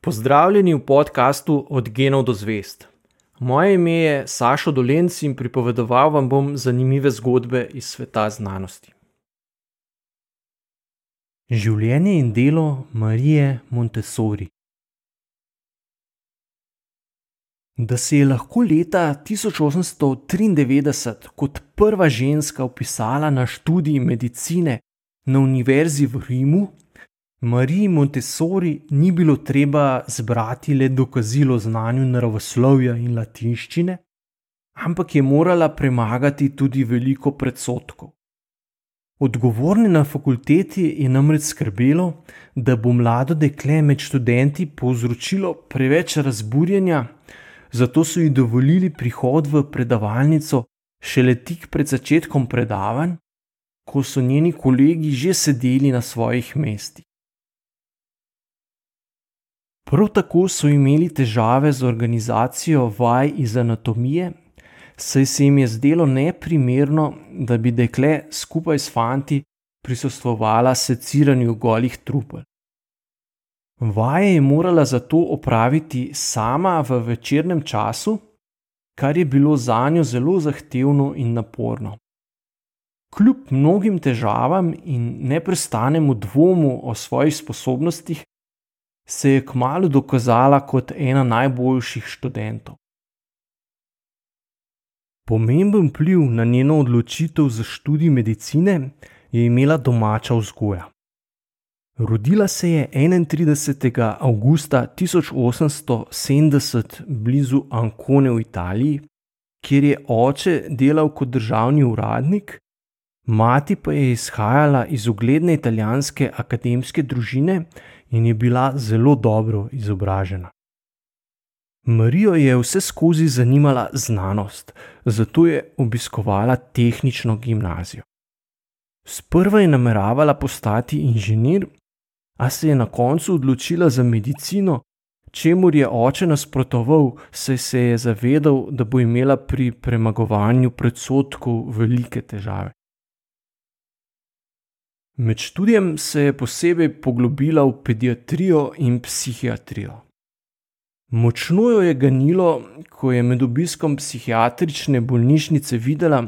Pozdravljeni v podkastu Od genov do zvest. Moje ime je Sašo Dolenc in pripovedoval vam bom zanimive zgodbe iz sveta znanosti. Življenje in delo Marije Montessori. Da se je lahko leta 1893 kot prva ženska upisala na študij medicine na Univerzi v Rimu, Mariji Montessori ni bilo treba zbrati le dokazilo o znanju naravoslovja in latinščine, ampak je morala premagati tudi veliko predsotkov. Odgovorni na fakulteti je namreč skrbelo, da bo mlado dekle med študenti povzročilo preveč razburjenja, zato so ji dovolili prihod v predavalnico šele tik pred začetkom predavanj, ko so njeni kolegi že sedeli na svojih mestih. Prav tako so imeli težave z organizacijo vaj iz anatomije, saj se jim je zdelo neprimerno, da bi dekle skupaj s fanti prisostvovala seciranju golih trupel. Vaje je morala zato opraviti sama v večernem času, kar je bilo za njo zelo zahtevno in naporno. Kljub mnogim težavam in neprestanemu dvomu o svojih sposobnostih, se je kmalo dokazala kot ena najboljših študentov. Pomemben vpliv na njeno odločitev za študij medicine je imela domača vzgoja. Rodila se je 31. augusta 1870 blizu Ancone v Italiji, kjer je oče delal kot državni uradnik, mati pa je izhajala iz ugledne italijanske akademske družine in je bila zelo dobro izobražena. Marijo je vse skozi zanimala znanost, zato je obiskovala tehnično gimnazijo. Sprva je nameravala postati inženir, a se je na koncu odločila za medicino, čemu je oče nasprotoval, saj se je zavedal, da bo imela pri premagovanju predsotkov velike težave. Med študijem se je posebej poglobila v pediatrijo in psihiatrijo. Močno jo je ganilo, ko je med obiskom psihiatrične bolnišnice videla,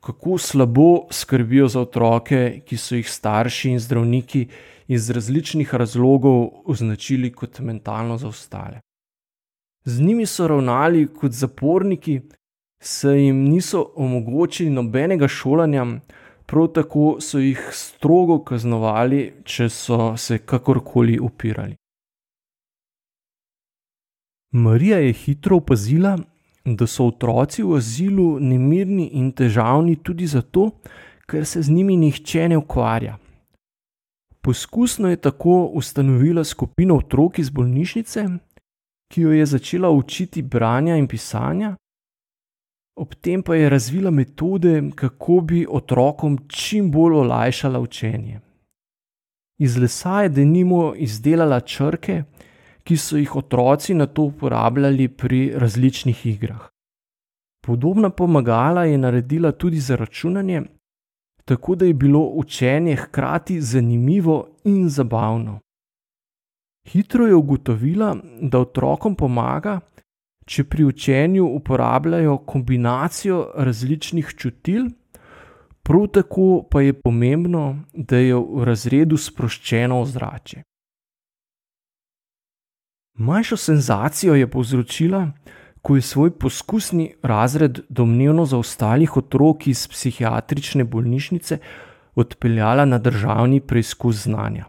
kako slabo skrbijo za otroke, ki so jih starši in zdravniki iz različnih razlogov označili kot mentalno zaostale. Z njimi so ravnali kot zaporniki, saj jim niso omogočili nobenega šolanja, prav tako so jih strogo kaznovali, če so se kakorkoli upirali. Marija je hitro opazila, da so otroci v azilu nemirni in težavni tudi zato, ker se z njimi nihče ne ukvarja. Poskusno je tako ustanovila skupino otrok iz bolnišnice, ki jo je začela učiti branja in pisanja, ob tem pa je razvila metode, kako bi otrokom čim bolj olajšala učenje. Iz lesa je denimo izdelala črke, ki so jih otroci na to uporabljali pri različnih igrah. Podobna pomagala je naredila tudi za računanje, tako da je bilo učenje hkrati zanimivo in zabavno. Hitro je ugotovila, da otrokom pomaga, če pri učenju uporabljajo kombinacijo različnih čutil, prav tako pa je pomembno, da je v razredu sproščeno ozračje. Manjšo senzacijo je povzročila, ko je svoj poskusni razred domnevno zaostalih otrok iz psihiatrične bolnišnice odpeljala na državni preizkus znanja.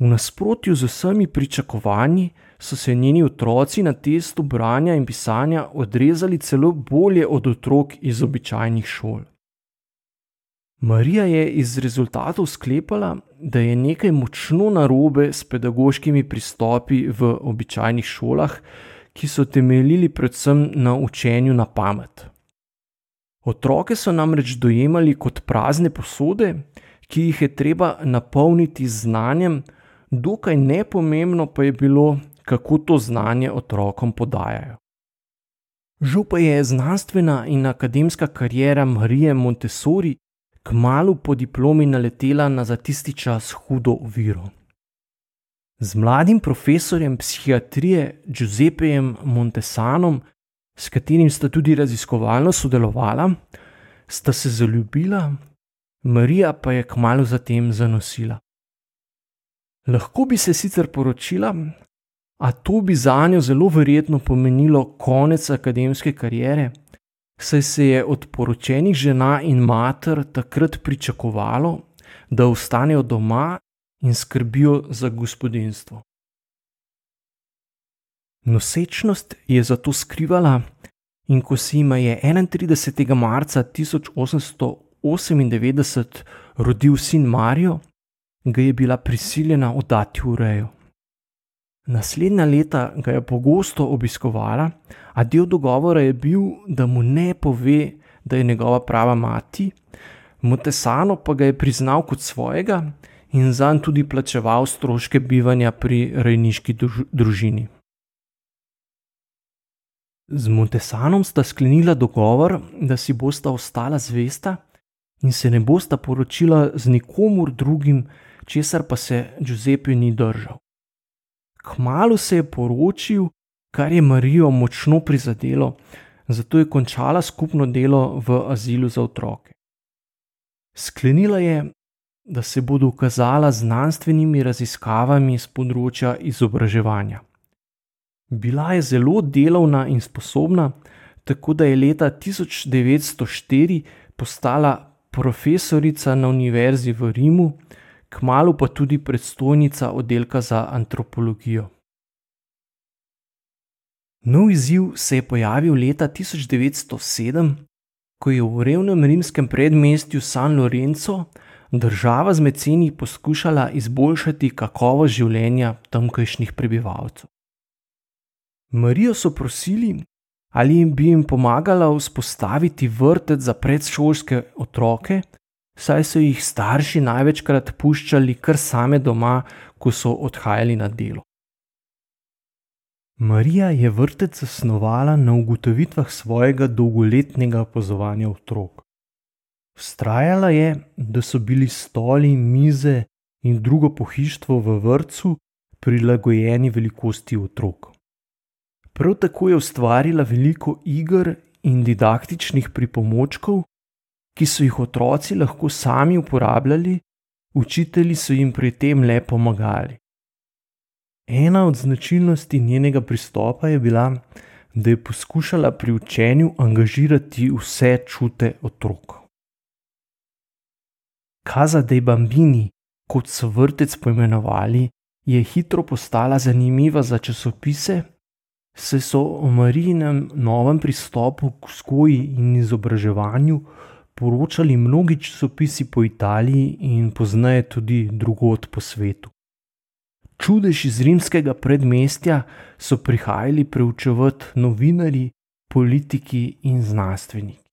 V nasprotju z vsemi pričakovanji so se njeni otroci na testu branja in pisanja odrezali celo bolje od otrok iz običajnih šol. Marija je iz rezultatov sklepala, da je nekaj močno narobe s pedagoškimi pristopi v običajnih šolah, ki so temeljili predvsem na učenju na pamet. Otroke so namreč dojemali kot prazne posode, ki jih je treba napolniti z znanjem, dokaj nepomembno pa je bilo, kako to znanje otrokom podajajo. Žal pa je znanstvena in akademska karijera Marije Montessori kmalo po diplomi naletela na za tisti čas hudo oviro. Z mladim profesorjem psihiatrije Giuseppejem Montesanom, s katerim sta tudi raziskovalno sodelovala, sta se zaljubila, Marija pa je kmalo zatem zanosila. Lahko bi se sicer poročila, a to bi za njo zelo verjetno pomenilo konec akademske kariere, saj se je od poročenih žena in mater takrat pričakovalo, da ostanejo doma in skrbijo za gospodinstvo. Nosečnost je zato skrivala, in ko si ima je 31. marca 1898 rodil sin Marijo, ga je bila prisiljena oddati v rejo. Naslednja leta ga je pogosto obiskovala, a del dogovora je bil, da mu ne pove, da je njegova prava mati, Motesano pa ga je priznal kot svojega in zanj tudi plačeval stroške bivanja pri rejniški družini. Z Montesanom sta sklenila dogovor, da si bosta ostala zvesta in se ne bosta poročila z nikomor drugim, česar pa se Giuseppe ni držal. Kmalo se je poročil, kar je Marijo močno prizadelo, zato je končala skupno delo v azilu za otroke. Sklenila je, da se bo dokazala z znanstvenimi raziskavami z področja izobraževanja. Bila je zelo delovna in sposobna, tako da je leta 1904 postala profesorica na univerzi v Rimu, kmalo pa tudi predstojnica oddelka za antropologijo. Nov izziv se je pojavil leta 1907, ko je v revnem rimskem predmestju San Lorenzo država z meceni poskušala izboljšati kakovost življenja tamkajšnjih prebivalcev. Marijo so prosili, ali bi jim pomagala vzpostaviti vrtec za predšolske otroke, saj so jih starši največkrat puščali kar same doma, ko so odhajali na delo. Marija je vrtec zasnovala na ugotovitvah svojega dolgoletnega opazovanja otrok. Vztrajala je, da so bili stoli, mize in drugo pohištvo v vrtu prilagojeni velikosti otrok. Prav tako je ustvarila veliko iger in didaktičnih pripomočkov, ki so jih otroci lahko sami uporabljali, učitelji so jim pri tem le pomagali. Ena od značilnosti njenega pristopa je bila, da je poskušala pri učenju angažirati vse čute otrok. Kaza de Bambini, kot so vrtec poimenovali, je hitro postala zanimiva za časopise se so o Marijinem novem pristopu k vzgoji in izobraževanju poročali mnogi časopisi po Italiji in poznaje tudi drugot po svetu. Čudež iz rimskega predmestja so prihajali preučevati novinari, politiki in znanstveniki.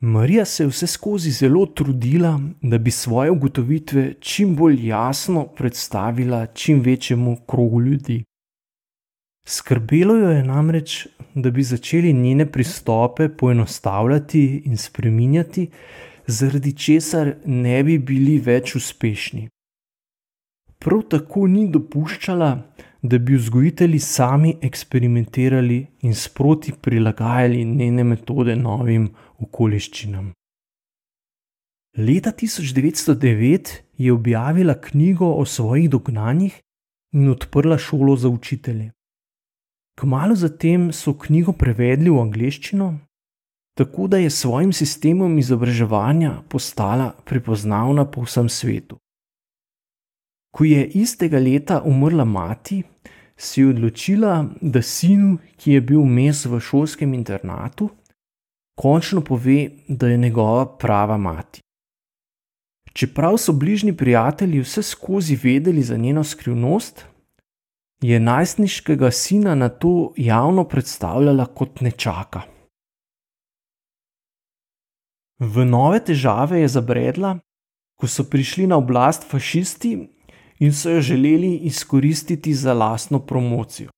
Marija se je vse skozi zelo trudila, da bi svoje ugotovitve čim bolj jasno predstavila čim večjemu krogu ljudi. Skrbelo jo je namreč, da bi začeli njene pristope poenostavljati in spreminjati, zaradi česar ne bi bili več uspešni. Prav tako ni dopuščala, da bi vzgojitelji sami eksperimentirali in sproti prilagajali njene metode novim okoliščinam. Leta 1909 je objavila knjigo o svojih dognanjih in odprla šolo za učitelje. Kmalo zatem so knjigo prevedli v angleščino, tako da je s svojim sistemom izobraževanja postala prepoznavna po vsem svetu. Ko je istega leta umrla mati, si je odločila, da sinu, ki je bil mes v šolskem internatu, končno pove, da je njegova prava mati. Čeprav so bližnji prijatelji vse skozi vedeli za njeno skrivnost, je najstniškega sina na to javno predstavljala kot nečaka. V nove težave je zabredla, ko so prišli na oblast fašisti in so jo želeli izkoristiti za lastno promocijo.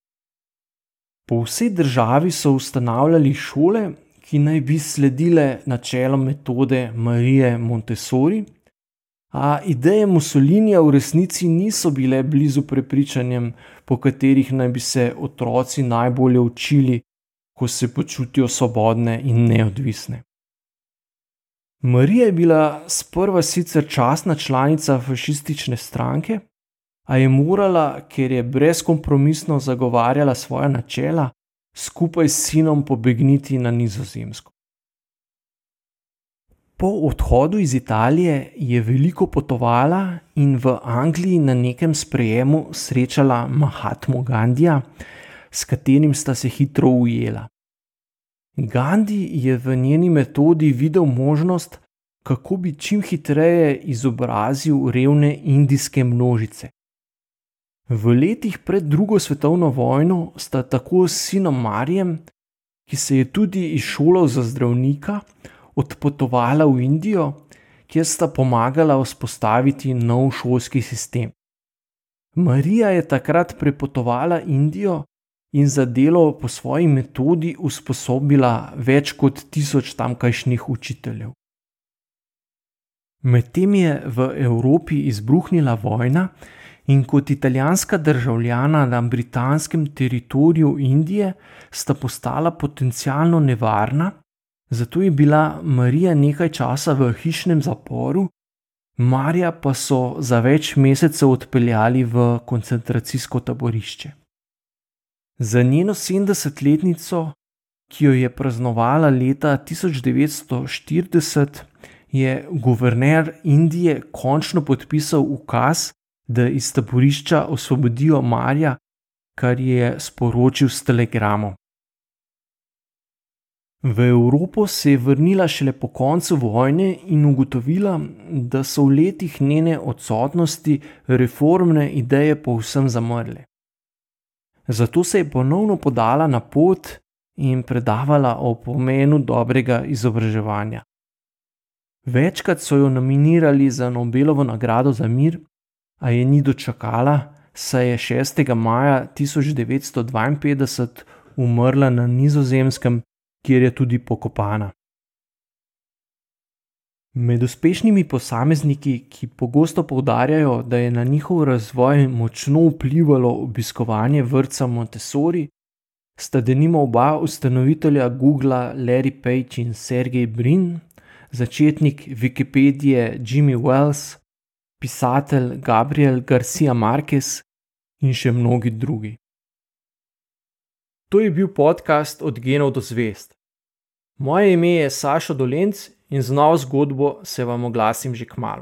Po vsej državi so ustanavljali šole, ki naj bi sledile načelom metode Marije Montessori, A ideje Mussolinija v resnici niso bile blizu prepričanjem, po katerih naj bi se otroci najbolje učili, ko se počutijo svobodne in neodvisne. Marija je bila sprva sicer časna članica fašistične stranke, a je morala, ker je brezkompromisno zagovarjala svoje načela, skupaj s sinom pobegniti na Nizozemsko. Po odhodu iz Italije je veliko potovala in v Angliji na nekem sprejemu srečala Mahatmo Gandija, s katerim sta se hitro ujela. Gandhi je v njeni metodi videl možnost, kako bi čim hitreje izobrazil revne indijske množice. V letih pred drugo svetovno vojno sta tako s sinom Marijem, ki se je tudi izšolal za zdravnika, odpotovala v Indijo, kjer sta pomagala vzpostaviti nov šolski sistem. Marija je takrat prepotovala Indijo in za delo po svoji metodi usposobila več kot tisoč tamkajšnjih učiteljev. Medtem je v Evropi izbruhnila vojna in kot italijanska državljana na britanskem teritoriju Indije sta postala potencialno nevarna, zato je bila Marija nekaj časa v hišnem zaporu, Marija pa so za več mesecev odpeljali v koncentracijsko taborišče. Za njeno 70-letnico, ki jo je praznovala leta 1940, je guverner Indije končno podpisal ukaz, da iz taborišča osvobodijo Marja, kar je sporočil s telegramom. V Evropo se je vrnila šele po koncu vojne in ugotovila, da so v letih njene odsotnosti reformne ideje povsem zamrle. Zato se je ponovno podala na pot in predavala o pomenu dobrega izobraževanja. Večkrat so jo nominirali za Nobelovo nagrado za mir, a je ni dočakala, saj je 6. maja 1952 umrla na Nizozemskem, kjer je tudi pokopana. Med uspešnimi posamezniki, ki pogosto poudarjajo, da je na njihov razvoj močno vplivalo obiskovanje vrca Montessori, sta denimo oba ustanovitelja Google, Larry Page in Sergej Brin, začetnik Wikipedije Jimmy Wells, pisatelj Gabriel Garcia Marquez in še mnogi drugi. To je bil podcast Od genov do zvest. Moje ime je Saša Dolenc in z novo zgodbo se vam oglasim že k malu.